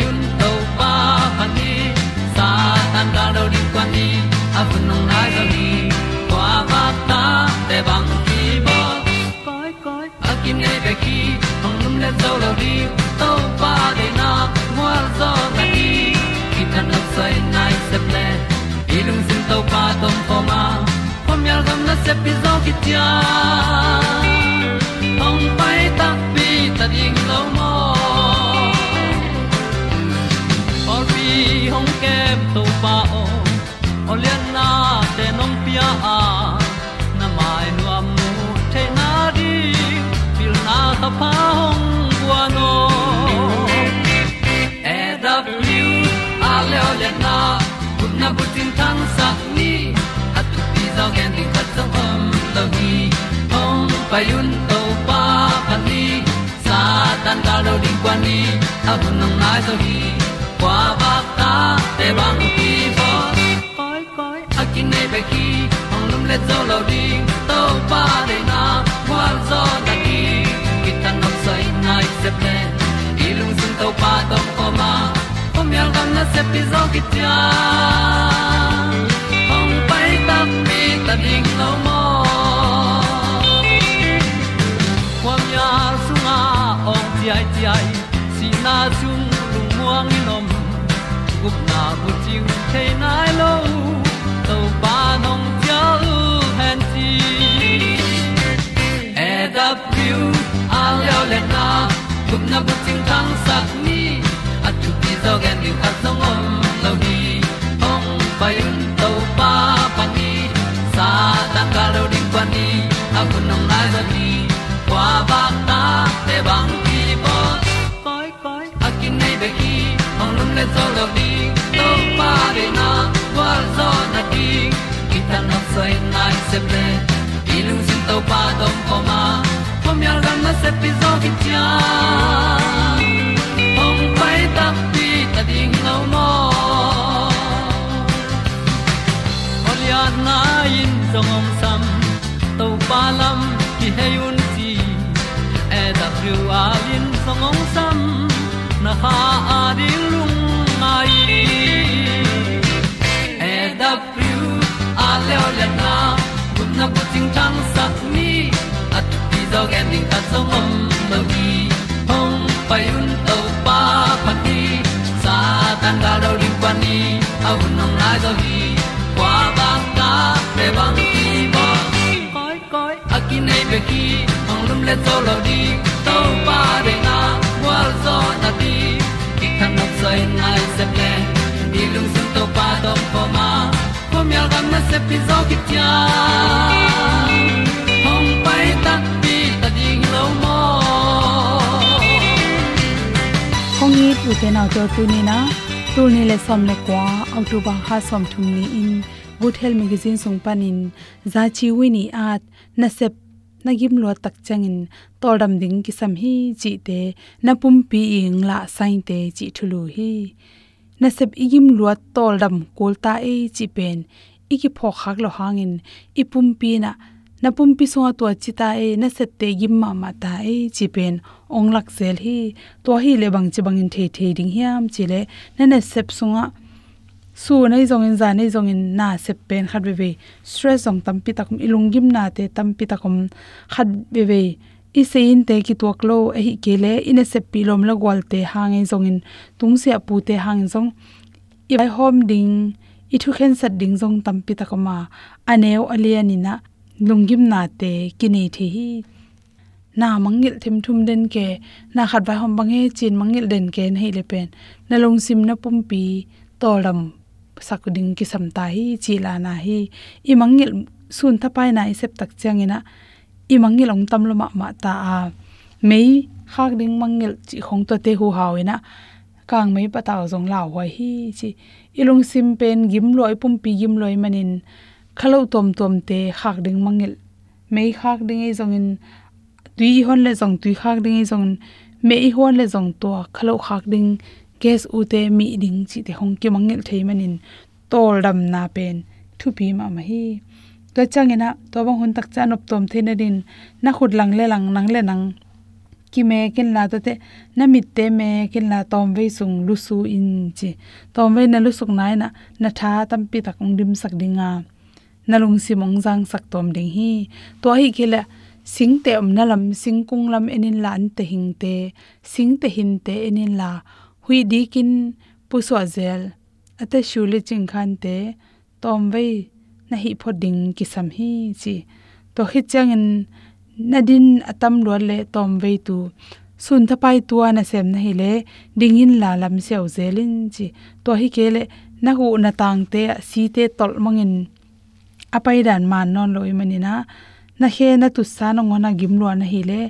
yun to pa han ni sa tan da do di kwan ni a bu nong nai zo ni kwa ba ta te bang ki bo koi koi a à kim nei be ki hong lum le zo lo di to pa de na mo zo ta ni ki tan na sai nai se ple ilung sin to pa tom pa ma. Pom yal gam na se pi zo ki ti a hong pai ta pi ta ding lo ma pia a na mai nu amu te na di pil na ta pa hong bua no. E da blue a le o le na, kun na bu tin tan sa ni at tu pi za gen di khat zo om la gi hong pa yun to pa pa ni, sa tan da lo di kwa ni, a bu nang mai so hi kwa ba ta te bang ki bo. Koi koi, a kin nei be ki le zo lo di to pa de na kwa zo ta ki ki tan nok sai nai se ple i lung sun to pa tom pa ma. Pom yal gam na se pi zo ki ta ong pai ta mi ta ding lo mo kwam ya su nga ong ti ai ti ai si na chung lung muang ni nom gup na bu ting the na. Tang sat ni at pi zo gen ni khat song om lo ni pai un to pa pa ni sa tan ga lo ding pa ni a bu nong lai za ni kwa ba ta te bang ki bo koi koi a kin nei be ki ong lum le zo lo di to pa de na kwa zo na ki ta na sai nai se ple i lung sin to pa dom ko ma. Pom yal gam na se pi zo ki Olia na in song om sam to pa lam ki hay un ti e da thru a lin song om sam na ha a di lung mai. E da thru a le le na. Kun na ko ting tang sat ni at ti dog ending ta song om lo gi hong pai un to pa pa ti sa tan ga do ri pa ni. Au nong lai do gi te bang ki bo koi koi akin nei be ki ong lum le to lo di to pa de na wa zo na ti ki kan nok sai nai se ple ni lung sun to pa to pa ma. Pom yal gam na se pi zo ki tia hong pai ta pi ta ding lo mo kong ni tu te na to tu ni na tu ni le som le kwa october ha som thum ni in good health magazine sung panin za chi wini at na sep na gim lo tak changin, toldam ding ki sam hi chi te na pum pi ing la sain te chi thulu hi. Na sep igim lo toldam kolta e chi pen iki pho khak lo hangin, ipum pi na na pum pi songa to chita e na set te gim ma ma ta e chi pen, ong lak sel hi to hi le bang chi bangin the the ding hiam chi le na na sep sunga su nei zong in za, nei zong in na sep pen khat ve ve. Stress zong tam pi takum, ilung gim na te tam pi takum khat ve ve. I se in te ki tuak lo a hi ke le in a pi lom la gwal te hang ei zong in, tung se pu te hang zong. I bai hom ding, i thu khen sat ding zong tam pi takama aneu aliani na lungim na te kinei the hi. Na mangil them thum den ke, na khat vai hom bange chin mangil den ke nei le pen. Na long sim na pumpi tolam sakuding ki samta hi chila na hi i mangil sun thapai na i sep tak changina i mangil ong tam lama ma ta a mei khak ding mangil chi khong to te hu hawina kang mei pataw zong law wa hi chi ilung sim pen gim loi pum pi gim loi manin khalo tom tom te khak ding mangil mei khak ding ei zong in tui hon le zong tui khak ding ei zong mei hon le zong to khalo khak ding case u te mi ding chi te hong ki mangel thei manin. Tol dam na pen. Thu pi ma ma hi. To changena to bang hun tak cha nop tom thena din. Na khut lang le lang, nang le nang. Ki me kin la to te, na mit te me kin la tom ve sung lu su in chi. Tom ve na lu suk nai na na tha tam pi tak ung dim sak dinga na lung si mong jang sak tom ding hi. To hi kela sing te om na lam, sing kung lam enin la an te hing te, sing te hin te enin la hui dikin puswa zel ate shule ching khan te tom ve na hi pho ding ki sam hi chi to hi changin nadin atam lo le tom ve tu sun tha pai tua na sem na hi le dingin la lam seo zelin, chi to hi ke le na hu na tang te si te tol mangin apai dan man non loi mani na he na tu sa no ngona gim lo na hi le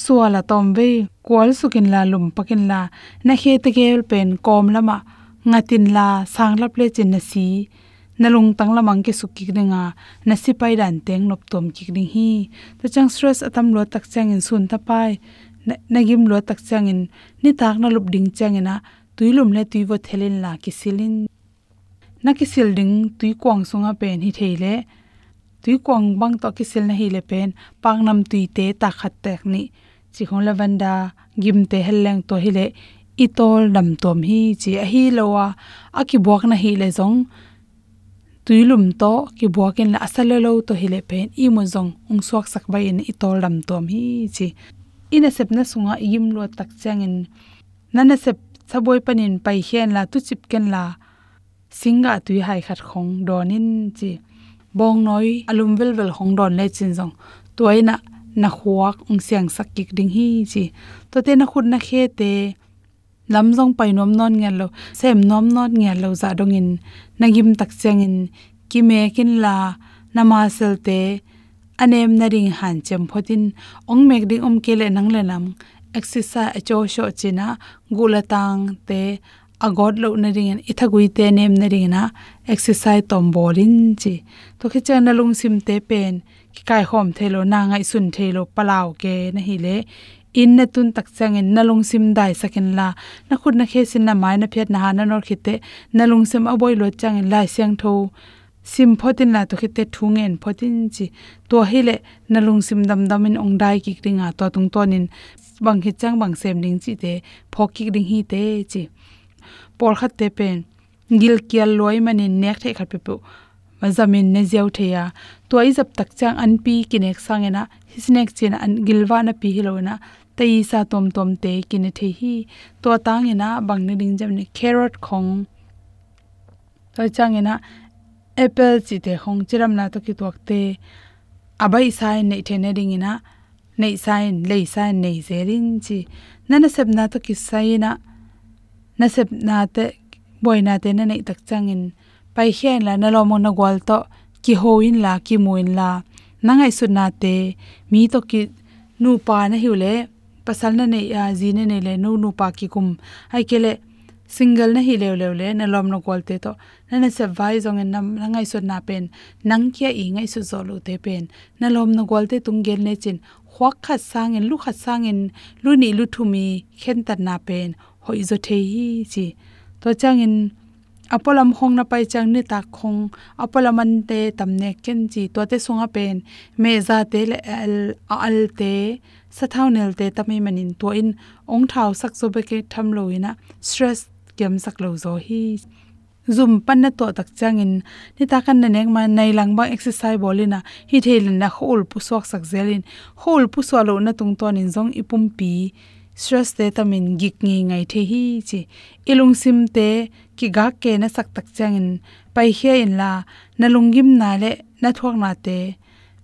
suala tom ve kwal sukin la lum pakin la, na he te gel pen kom lama ngatin la sanglap le chin na si. Nalung tangla mangke sukki ringa na si pai dan teng nop tom ki ring hi. Ta chang stress atam lo tak chang in sun ta pai. Na gim lo tak chang in, ni tak na lup ding chang ina tuilum le tuiwo thelin la ki silin na ki silding tui kwang sunga pen hi theile tui kwang bang to kisil na hi le pen pang nam tui te ta khat tek ni. Chi khong lavanda, gim te helleng to hi le itol dam tom hi, chi a hi lowa aki buak na hi le zong. Tuilum to ki buakin la asal lo to hile pen i mo zong, ung suak sak bai in itol dam tom hi, chi. Ina sep na sunga yim lo tak changin nana sep saboi panin pai hian la, tu chip ken la, singa tui hai khat khong donin chi bong noi, alum vel vel hong don le chin jong toina na khuak ung siang sak kik ding hi chi. To te na khut na khe te. Lamjong painom non ngel lo, sem nom not ngel lo za dongin nagim tak changin ki me kin la nama selte anem na ring han chem photin ong mek ding um om kele nang le nam. Exercise acho sho china gulatang te agod lo na ring an ithagui te nem na ring na exercise tom bolin chi to khi chana lung sim te pen ki kai hom thelo na ngai sun thelo palaw ke na hi le in na tun tak changin nalung sim dai sakin la na khut na khe sin na mai na phet na na nor khite nalung sim aboi lo changin lai siang tho sim photin la to khite thungen photin chi to hele nalung sim dam dam in ong dai ki ringa to tung tonin bang hi chang bang sem ding chi te phok ki ring hi te chi pol khat te pen gil kial loi mani nek the khat pe pu. Mazamin ne zeu theya to ai zap tak chang an pi kinek sangena hisnek chen an gilwa na pi hilona tei sa tom tom te kin the hi. To tang ena bang ne ding jam ne carrot khong. To chang ena apple chi te khong chiram na to ki tok te. Abai sai nei the ne ding ina nei sai lei sai nei zerin chi. Nana sep na to ki sai na na sep na te, boy na te na nei tak chang in pai hian la na lo mo na gwal to, ki ho in la, ki mu in la. Na ngai su na te, mi to ki nu pa na hiule pasal na nei a ji ne nei le nu nu pa ki kum. Ai ke le, single na hi le le le, na lom no kol te to. Na na se vai zong en na ngai su na pen. Nang kia i ngai su zo lu te pen. Na lom no gol te tung gel ne chin. Khwak khat sang en, lu khat sang en, lu ni lu thu mi, khen tat na pen hoi zo the hi chi. To chang in apolam hong na pai chang ni ta khong. Apolam an te tamne ken chi. To te sunga pen. Me za te le al al te. Sathau nel te tami manin. To in ong thau sak so be ke tham lo ina stress kem sak lo zo hi. Zum pan na to tak changin ni ta kan na nek ma nai lang ba exercise bolina hi thelin na hol pu sok sak zelin hol pu so lo na tung ton in zong ipum pi stress te tamin gik nge ngai the hi chi. Ilung sim te ki ga ke na sak tak chang in, pai he in la, na lungim na le, na thok na te.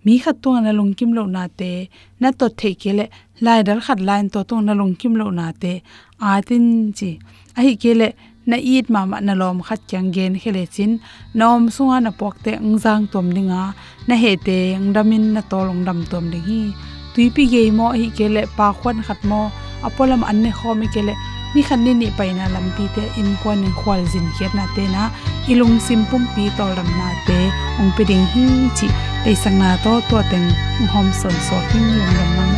Mi khat tu na lungkim lo na te, na to the ke le, lai dal khat lain to tu na lungkim lo na te. A tin chi, a hi ke le, na eat ma ma na lom khat chang gen khele chin. Nom sunga na pok te angjang tom dinga na he te angdamin na tolong dam tom ding hi. Tuipi ge mo hi kele pa khwan khat mo apolam anne khomi kele, ni khanni ni paina lampi te in kwan in khwal jin khiat na te na, ilung simpum pi tol ram na te, ong pe ding hi chi te sang na to to teng, hom son so king lung ram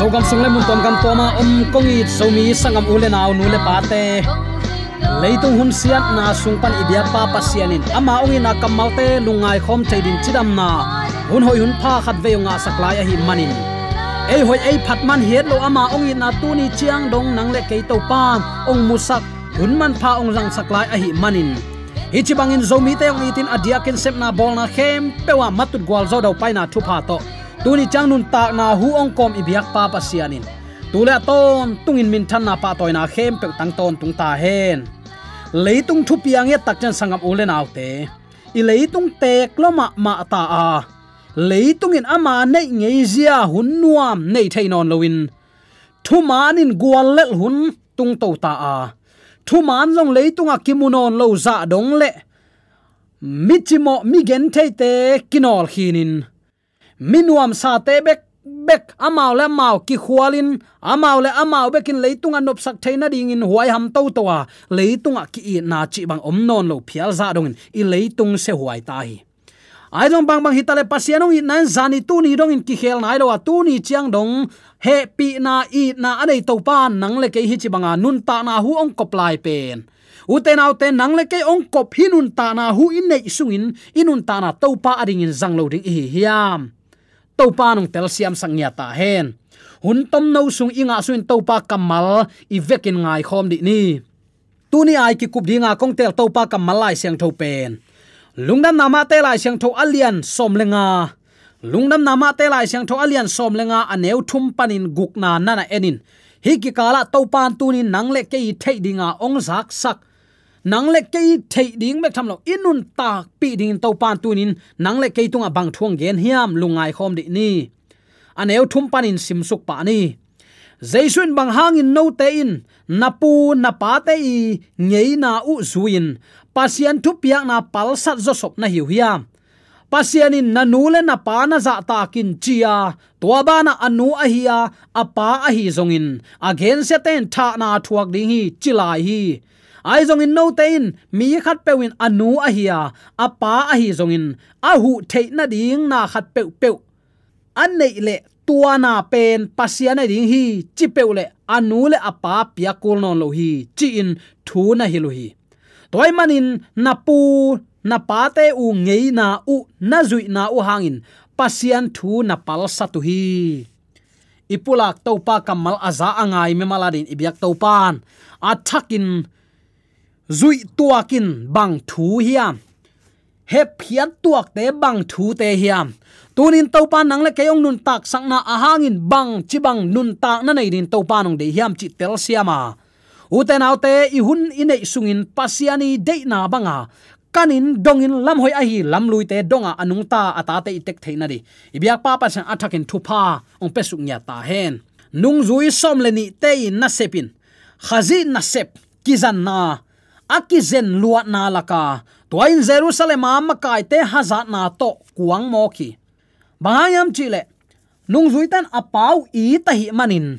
so gam sung le mun tom gam toma om kongi somi sangam ule naw nu le pate leitung hun sian na sung pan ibia pa pasianin ama ongi na kamalte lungai khom theidin chidam na hun hoi hun pha khat ve nga saklai a hi manin ei hoi ei phat man hiet lo ama ongi na tu ni chiang dong nang le kei to pa. Ong musak hun man pha ong rang saklai a hi manin hi chi bangin zomi te ong itin adiakin sep na bol na khem. Pewa matut gwal zo dau paina thu pha to tuni chang nun ta na hu ong kom ibiak pa pa sianin. Tule ton, tungin min than na pa toina khem pe tang ton tung ta hen. Leitung thu piang ye tak chen sangam ule naw te. I leitung te kloma ma ta a. Leitung in ama nei ngei zia hun nuam nei thainon lowin. Thu manin gwal lel hun tung to ta a. Thu man long leitung a kimunon lo za dong le. Michimo mi gen thei te kinol khinin minuam sa te bek bek amau le mau ki khualin amau le amau bekin leitung anop sak theina ding in huai ham to to a leitung a ki na chi bang om non lo phial za dong i leitung se huai ta hi. Ai dong bang bang hitale pasianong in nan zani tu ni dong in ki khel nai lo tu ni chiang dong. He pi na i na anei to pa nang le ke hi chi banga nun ta na hu ong kop lai pen. Uten autte nang le ke ong kop hinun ta na hu in nei sungin inun ta na to pa ading in zang lo ding hi hiam to pa nong tel siam sang nya ta hen. Hun tom no sung inga suin to pa kamal i vekin ngai khom di ni. Tu ni ai ki kup dinga kong tel to pa kamal lai siang tho pen. Lungnam nama te lai siang tho alian som lenga. Lungnam nama te lai siang tho alian som lenga aneu thum panin gukna nana enin. Hi ki kala to pan tu ni nang le ke thei dinga ong zak sak nang le ke thei ding mek tham lo inun tak pi ding to pan tu nin nang le ke tunga bang thuang gen hiam lungai khom di ni aneu thum panin sim suk pa ni zaisun bang hangin no te in napu napa te i ngei na u zuin pasian thu piak na pal sat zo sop na hiu hiam pasianin na nule na pa na za ta kin chia tua ba na anu a hiya apa a hi zongin again se ten tha na thuak ding hi chilai hi ai zong in no tein mi khat pewin anu a hiya apa a hi zong in. A hu thei na ding na khat pe pe an nei le tua na pen pasian na ding hi, chi pe le anu le apa pia kul non lo hi, chi in thu na hi lo hi. Toy manin na pu, na pa te u ngei na u, na zui na u hangin pasian thu na pal satu hi. Ipulak topa kamal aza angai me maladin ibyak topan athakin zui tuakin bang thu hiam. He phiat tuak te bang thu te hiam. Tunin topa nang le keong nun tak sangna ahangin bang chi bang nun tak na nei din topa nong de hiam chi tel siama. Uten autte i hun ine sungin pasiani de na banga. Kanin dongin lam hoi ahi lam lui te donga anung ta ata te itek theina di. Ibyak pa pa sang athakin thupa ong pesuk nya ta hen. Nung zui som le ni te na sepin. Khazi na sep, kizan na akizen luat na laka. Toin jerusalem ma kai te hazat na to, kuang mo ki bahayam chile. Nung zuitan apau i tahi manin.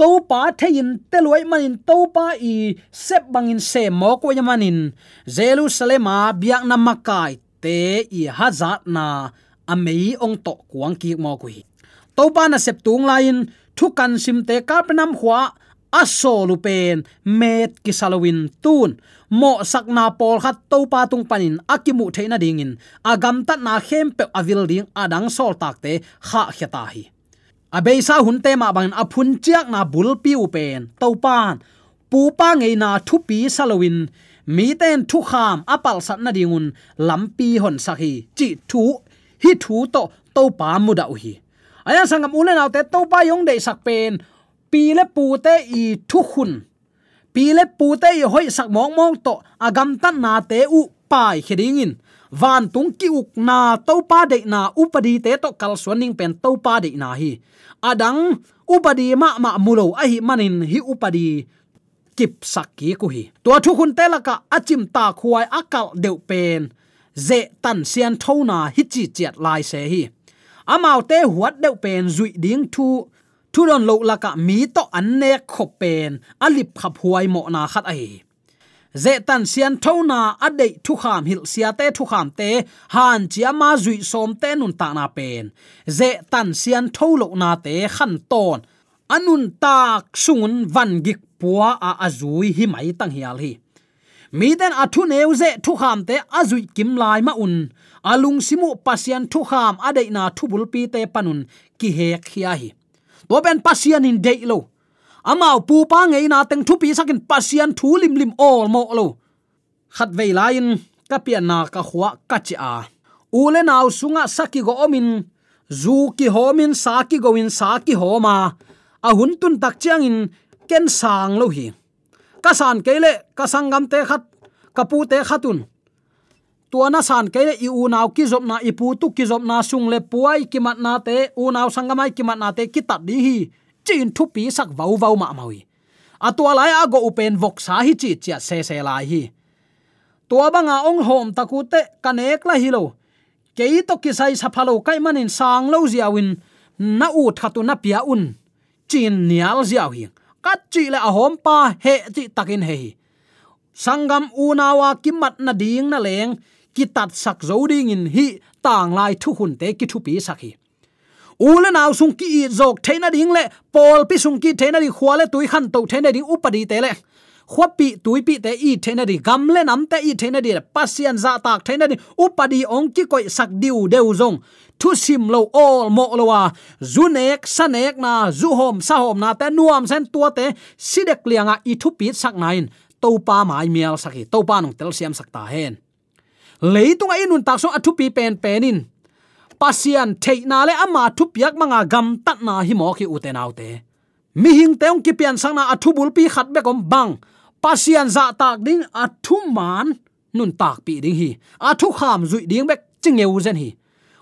To pa thein te loi manin to pa i sep bangin se mo ko yamanin jerusalem a biak na makai te i hazat na amei ong to kuang ki mo ko to pa na sep tung lain, thukan sim te kap nam khwa asolu pen, met ki salawin tun. Mo sakna pol khat to pa tung panin akimu theina dingin. Agam ta na khem pe avil ding adang sol takte kha kheta hi. Abeisa hunte ma bang aphun chiak na bul pi u pen to pan pu pa ngei na thu pi salawin mi ten thu kham apal sat na dingun. Lampi hon sakhi chi thu, hi thu to to pa mu hi. Aya sangam ulen autte to pa yong de sak pen pile pu te i thu khun pile pu te i hoi sak mong mong to agam tan na te u pai khedingin van tung ki uk na to pa de na upadi te to kal swaning pen to pa de na hi. Adang upadi ma ma mulo a hi manin hi upadi kip sakki ku hi. To thu khun te laka achim ta khuai akal deu pen. Ze tan sian thona hi chi chiat lai se hi. Amau te huat deu pen zui ding thu thu don lo laka mi to an ne khop pen alip khap huai mo na khat ai. Ze tan sian thona ade thu kham hil sia te thu kham te, han chia ma zui som te nun ta na pen. Ze tan sian tholo na te khan ton. Anun tak sungun van gik puwa a azui hi mai tang hial hi. Mi den thu neu ze thu kham te azui kim lai ma un. Alung simu pasian thu kham ade na thu bul pi te panun ki he khia hi to ben pasian in de lo. Amao pu pa ngei na teng thu pi sakin pasian thu lim lim all mo lo. Khat vei lain ka pia na ka khwa ka chi a. Ule naw sunga saki go omin, zu ki homin saki go in saki homa a hun tun tak chiang in, ken sang lo hi. Ka san kele ka sangam te khat kapu te khatun tuana san kele i u naw ki zop na ipu tu ki zop na sung le puai ki mat na te, u naw sangamai ki mat na te ki tat di hi. Chin thu pi sak vau vau ma mawi. Atua lai a go upen vok sa hi chi chia se se lai hi. Tua banga ong hom takute kanek la hilo kei to ki sai saphalo kai manin sang lo ziawin, na u thatu na pia un. Chin nial ziaw hi. Kat chi le a hom pa he chi takin he sangam unawa kimat na ding na leng ki tat sak zo ding in hi, tang lai thu hun te ki thu pi sakhi ule naw sung ki jok theina ding le pol pi sung ki theina ri khwale tui khan to theina ding upadi te le. Khwapi tuipi te i theina ri gamle nam te i theina ri pasian za tak theina di upadi ong ki koi sak diu deu zong. Thu sim lo all mo lo wa. Zunek sanek na, zu hom, sa hom na te nuam sen tua te sidek lianga i thu pi sak nain topa mai mial saki topa nong tel siam sakta hen leitunga inun tak so athu pi pen penin. Pasian theina le ama thu piak manga gam tat na hi mo ki uten autte mi hing teong ki pian sang na athu bul pi khat be kom bang. Pasian za tak ding athu man nun tak pi ding hi. Athu kham zui ding bek chingeu zen hi.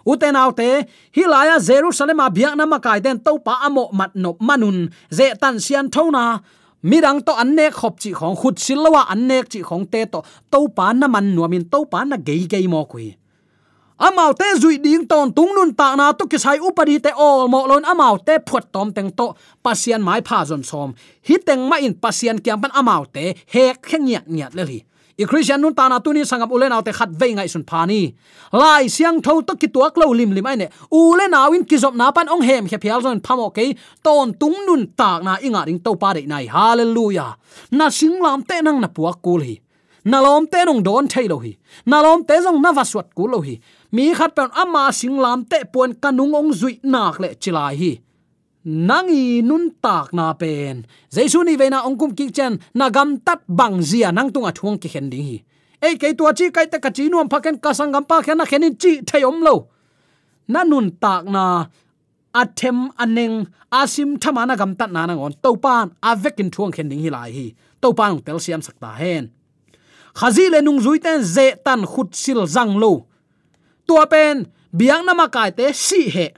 Uten autte hilaya jerusalem a biak na makai den to pa amo mat no manun. Ze tan sian thona mirang to anne khop chi khong, khut silwa anne chi khong, te to to pa na man nuamin to pa na gei gei mo kui. Amau te zui ding ton tung nun ta na to kisai upadi te all mo lon amau te phuat tom teng to pasian mai pha zon som. Hi teng ma in pasian kyam pan amau te hek kheng nyat nyat le li i christian nun ta na tu sangam ulen autte khat ve ngai sun phani. Lai siang tho to ki tuak lo lim lim ai ne ule na win ki zop na pan ong hem khe phial zon phamo ke ton tung nun tak na inga ring to pa de nai. Hallelujah. Na singlam te nang na puak kul hi. Na lom te nong don thei lo hi. Na lom te zong na waswat kul lo hi. Mi khat pan ama singlam te puan kanung ong zui nak le chilai hi nangi nun tak na pen. Jaisu ni veina ongkum ki chen, na gam tat bang zia nang tunga thuang ki khen ding hi. Ei ke tua chi, kai ta ka chi nuam phaken ka sangam pa khen na khenin chi thayom lo. Na nun tak na athem aneng asim thamana gam tat na nang on. To pan avekin thuang khen ding hi lai hi. To pan tel siam sakta hen. Khazi le nung zui ten ze tan khut sil zang lo. Tua pen, biang nama kai te si he.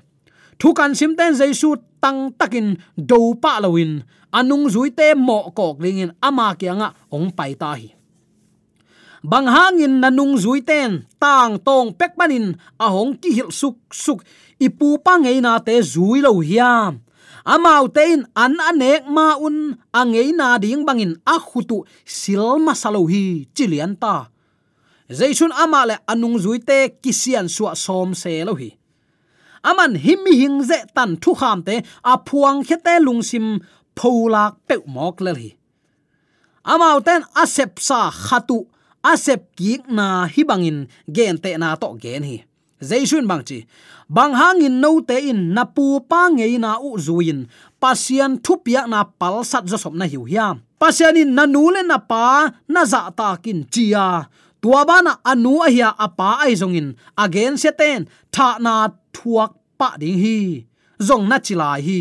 Thu kan sim ten jaisu tang takin do pa lawin. Anung zui te mo kok lingin ama kianga ong pai ta hi. Bang hangin nanung zui ten, tang tong pek panin ahong ki hil suk suk, ipu pa ngei na te zui lo hiam. Amau tein an anek ma un angei na ding bangin a khutu sil masalo hi, chilian ta. Zaisun ama le anung zuite kisian suwa som se lo hi aman himi hing ze tan thu kham te, a phuang khete lungsim pholak pe mok le hi amau ten asep sa khatu, asep ki na hi bangin gen te na to gen hi. Zaisun bang chi, bang hangin no te in na pu pa nge na u zuin, pasian thupia na pal sat zo som na hiu hiam. Pasian in na nu le na pa, na za ta kin chia tuabana anu ahia apa ai zongin. Again seten, tha na thuak pa ding hi. Zong na chilai hi.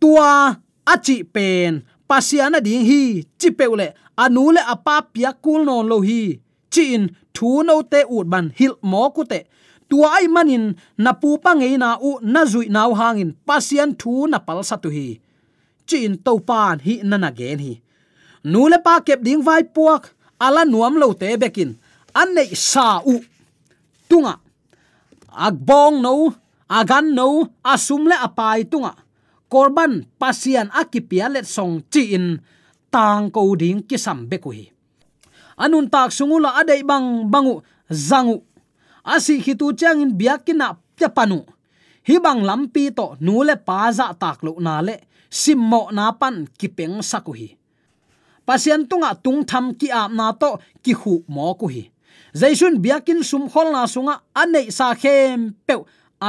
Tua achi pen pasiana ding hi. Chi peule anu le apa pia kul non lo hi. Chin thu no te ut ban hil mo ku te. Tua ai manin, na pu pa ngei na u, na zui nau hangin, pasian thu na pal satu hi. Chin to pan hi na na gen hi. Nu le pa kep ding vai puak ala nuam lo te bekin. An nei sa u. Tunga. Agbong no agan no asum le apai tunga. Korban pasian akipia let song chi in. Tang ko ding ki sam be hi anun tak sungula adai bang bangu, zangu. Asi khitu chang in biakina pya hi bang lampi to nu le pa za tak lo na le. Simmo na pan kipeng sakuhi pasian tunga tung tham ki ap na to ki hu mo ku hi. Jaisun biakin sum khol na sunga anei sa khem pe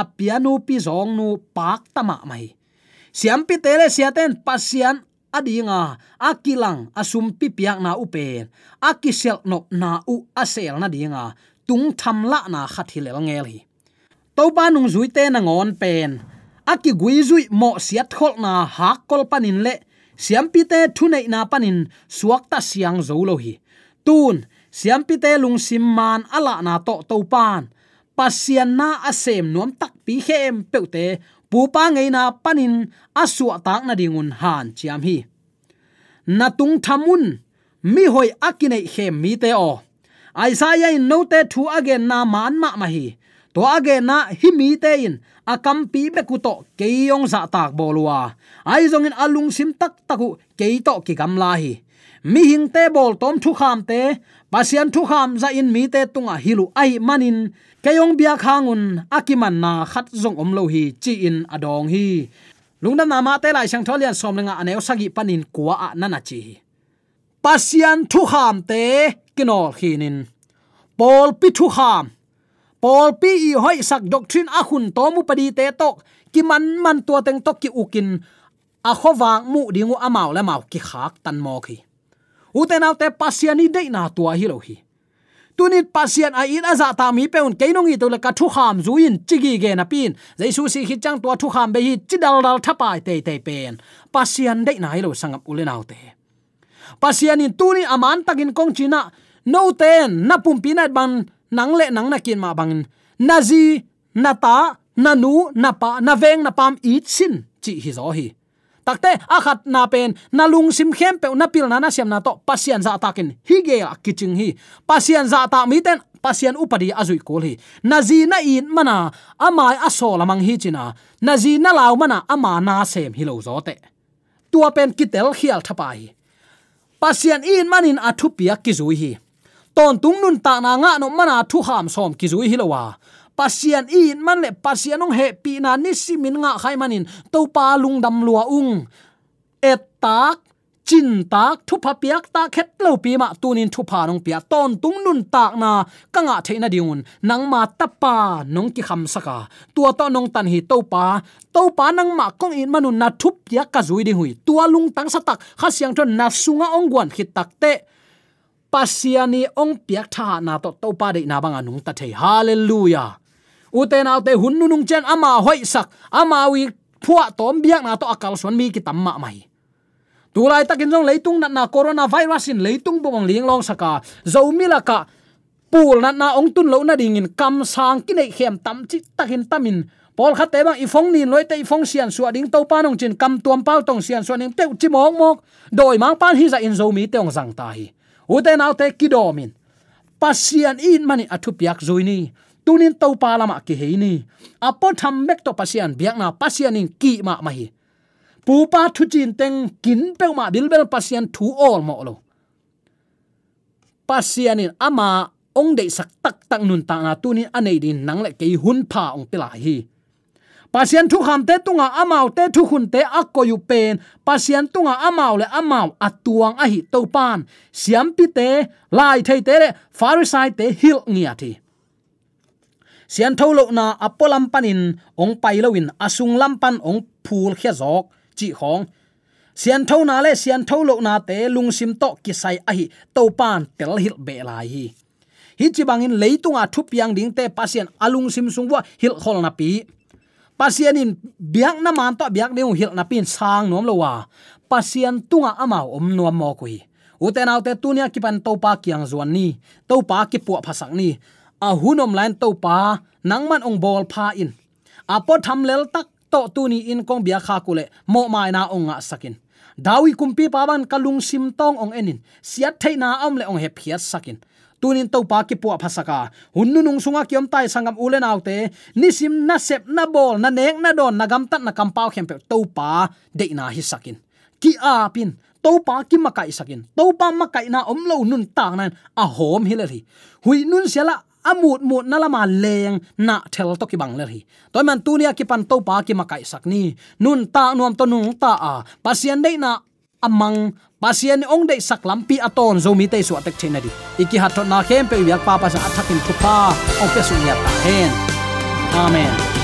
a piano pi zong nu pak tama mai. Siam pi tele siaten pasian adinga. Akilang asum pi piak na upen akisel no na u asel na dinga. Tung tham la na khathilel ngel hi. To pa nung zui te na ngon pen. Aki gui zui mo siat khol na ha kol panin le siam pi te thu na panin suakta siang zo lo hi. Tun siam pi te lung sim man ala na to to pan. Pasian na asem nuam tak pi khem peute pu pa ngei na panin asua tak na dingun han chiam hi. Na tung thamun, mi hoi akine khem mi te o. Isaiah in note thu again na man ma ma hi to age na hi mi te in akam pi be ku to keyong za tak bolwa ai zong in alung sim tak taku ke to ki gam la hi mi hing te bol tom thu kham te, pasian thu kham za in mi te tunga hilu ai manin. Keyong bia khangun akiman na khat zong om lo hi chi in adong hi. Lungna na ma te lai sang tholian som lenga aneu sagi panin kwa a nana chi pasian thu kham te, kinol khinin pol pi thu kham. Paul pi i. Hoi sak doctrine a hun to mu padi te tok. Ki man man tua teng tok ki ukin a khowang mu dingu amau le mau ki khak tan mo khi. Uten autte pasiani de na tua hi lo hi. Tunit pasian a in aza ta mi peun keinongi to le ka thu kham zuin chigi ge na pin. Jaisu si hi chang tua thu kham be hi chidal dal thapai te te pen. Pasian dei na hi lo sangam ulen nau te. Pasian in tuni aman takin kong china no ten na pum pinat ban nang le nang na kin ma bang na nata na ta, na nu, na pa, na veng, na pam, i chin, chi hi zo hi. Takte akhat na pen, na lung sim khem pe, na pil na na siam na to pasian za takin hi ge a kiching hi. Pasian za ta mi ten pasian upadi azui kol hi. Nazi na in mana amai aso lamang hi china na. Zi na law mana ama na sem hi lo zo te. Tua pen kitel khial thapai pasian in manin athupia kizui hi ton tung nun ta na nga no mana thu ham som ki zui hilowa. Pasian in man le pasian ong he pi na ni simin nga khai manin. To pa lung dam lua ung. Et tak, chin tak, thu pha piak ta khet lo pi ma tunin thu pha nong pia. Ton tung nun tak na kanga theina diun. Nang ma tapa nong ki kham saka. Tua to nong tan hi to pa. To pa nang ma kong in manun na thu pia ka zui di hui. Tua lung tang sa tak, kha siang thon na sunga ong guan khit tak te pasiani ong piak tha na to to pa de na bang anung ta thei. Hallelujah. Uten autte hun nu nung chen ama hoi sak. Ama wi phua tom biak na to akal son mi ki tamma mai. Tulai takin jong leitung na na corona virus in leitung bong ling long saka. Zo milaka pul na na ong tun lo na ding in kam sang ki nei khem tam chi takin tamin pol khat te bang i phong ni loi te i phong sian suwa ding to pa nong chin kam tuam pau tong sian suwa ning te chi mong mok. Doi mang pan hi za in zo mi te ong zang ta hi uten autte kidomin. Pasian in mani athu piak zuini tunin to pa lama ki heini apo tham mek to pasian biak na pasian in ki ma ma hi pu pa thu chin teng kin pe ma bil bel pasian thu all mo lo. Pasian in ama ong de sak tak tak nun ta na tunin anei din nang le ke hun pha ong pila hi pasian thu kham te tunga amau te thu khun te akko yu pen. Pasian tunga amau le amau atuang a hi to pan siam pi te, lai thei te le farisai te hil ngia thi. Sian tholo na apolam panin, ong pailowin asung lampan ong phul khia jok chi khong. Sian tho na le sian tho lo na te lung sim to kisai a hi to pan tel hil be lai hi. Hi chi bangin leitunga thupiang ding te pasien alung sim sungwa hil khol na pi pasian in biak na man to, biak deu hil na pin sang nom lo wa. Pasien tunga ama om nuam mo kui. Uten autte tunia kipan to pa kiang zuan ni to pa ki pu phasak ni. A hunom lain to pa nangman ong bol pha in. Apo tham lel tak, to tu ni in kong bia kha kule, mo mai na ong nga sakin. Dawi kumpi pa ban kalung sim tong ong enin. Siat theina am le ong he phiat sakin tunin to pa ki pu phasaka. Hunnu nung sunga kiom tai sangam ulen autte nisim na sep na bol, na nek na don, na gam tat na kam pau khem pe to pa de na hi sakin. Ki a pin to pa ki makai sakin. To pa makai na om lo nun tang nan, a hom hilari hui nun sela amut mut nalama leng na thel to ki bang le hi toy man tunia ki pan to pa ki makai sakni nun ta nuam to nung ta a. Pasian dei na amang, pasian ong dei sak lampi aton, zo mi te su atek thena di. Iki hatot na khem pe yak pa pa sa athakin thupa, ong pe su nya ta hen. Amen.